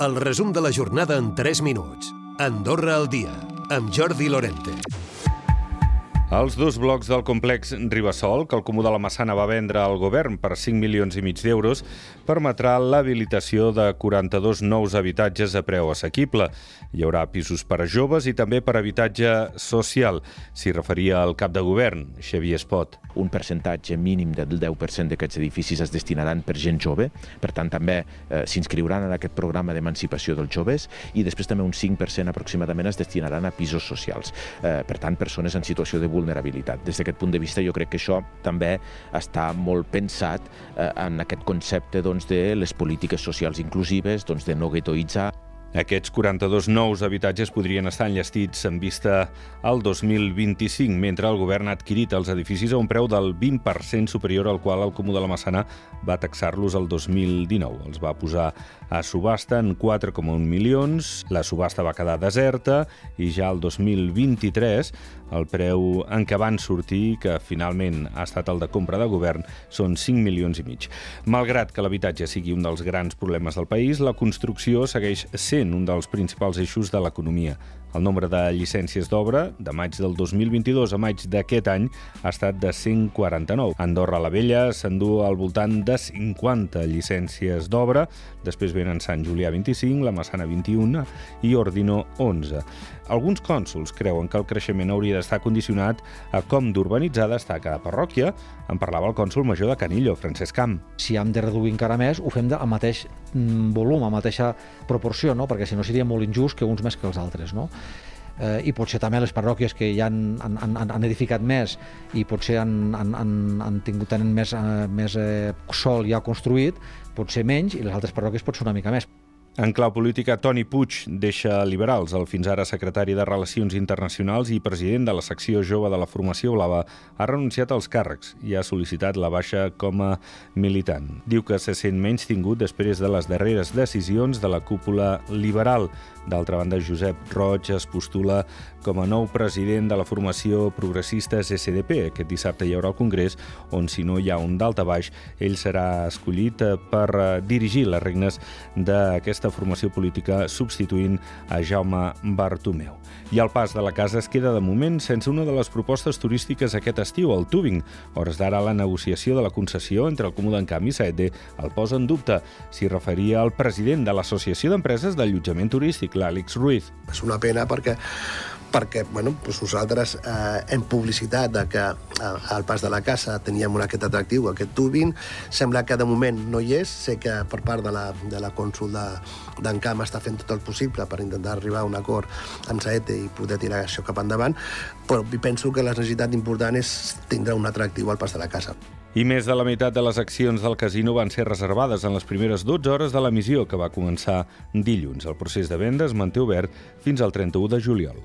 El resum de la jornada en 3 minuts. Andorra al dia, amb Jordi Lorente. Els dos blocs del complex Ribasol, que el Comú de la Massana va vendre al govern per 5 milions i mig d'euros, permetrà l'habilitació de 42 nous habitatges a preu assequible. Hi haurà pisos per a joves i també per a habitatge social. S'hi referia al cap de govern, Xavier Espot. Un percentatge mínim del 10% d'aquests edificis es destinaran per gent jove, per tant també eh, s'inscriuran en aquest programa d'emancipació dels joves i després també un 5% aproximadament es destinaran a pisos socials. Eh, per tant, persones en situació de vulnerabilitat. Des d'aquest punt de vista, jo crec que això també està molt pensat eh, en aquest concepte doncs, de les polítiques socials inclusives, doncs, de no guetoïtzar. Aquests 42 nous habitatges podrien estar enllestits en vista al 2025, mentre el govern ha adquirit els edificis a un preu del 20% superior al qual el Comú de la Massana va taxar-los el 2019. Els va posar a subhasta en 4,1 milions, la subhasta va quedar deserta i ja el 2023 el preu en què van sortir, que finalment ha estat el de compra de govern, són 5 milions i mig. Malgrat que l'habitatge sigui un dels grans problemes del país, la construcció segueix sent un dels principals eixos de l'economia. El nombre de llicències d'obra de maig del 2022 a maig d'aquest any ha estat de 149. Andorra la Vella s'endú al voltant de 50 llicències d'obra, després venen Sant Julià 25, la Massana 21 i Ordino 11. Alguns cònsols creuen que el creixement hauria d'estar condicionat a com d'urbanitzada està cada parròquia. En parlava el cònsol major de Canillo, Francesc Camp. Si hem de reduir encara més, ho fem al mateix mm, volum, a mateixa proporció, no? perquè si no seria molt injust que uns més que els altres. No? Eh, i potser també les parròquies que ja han, han, han, han edificat més i potser han, han, han, han tingut, tenen més, eh, més eh, sol ja construït, potser menys, i les altres parròquies potser una mica més. En clau política, Toni Puig deixa Liberals. El fins ara secretari de Relacions Internacionals i president de la secció jove de la formació blava ha renunciat als càrrecs i ha sol·licitat la baixa com a militant. Diu que se sent menys tingut després de les darreres decisions de la cúpula liberal. D'altra banda, Josep Roig es postula com a nou president de la formació progressista SDP. Aquest dissabte hi haurà el Congrés, on si no hi ha un dalt a baix, ell serà escollit per dirigir les regnes d'aquesta aquesta formació política substituint a Jaume Bartomeu. I el pas de la casa es queda de moment sense una de les propostes turístiques aquest estiu, el tubing. Hores d'ara la negociació de la concessió entre el Comú d'Encamp i Saete el posa en dubte. S'hi referia al president de l'Associació d'Empreses d'Allotjament Turístic, l'Àlex Ruiz. És una pena perquè perquè bueno, doncs nosaltres eh, hem publicitat de que eh, al pas de la casa teníem un aquest atractiu, aquest tubing. Sembla que de moment no hi és. Sé que per part de la, de la cònsul d'en Camp està fent tot el possible per intentar arribar a un acord amb Saete i poder tirar això cap endavant, però penso que la necessitat important és tindre un atractiu al pas de la casa. I més de la meitat de les accions del casino van ser reservades en les primeres 12 hores de l'emissió, que va començar dilluns. El procés de venda es manté obert fins al 31 de juliol.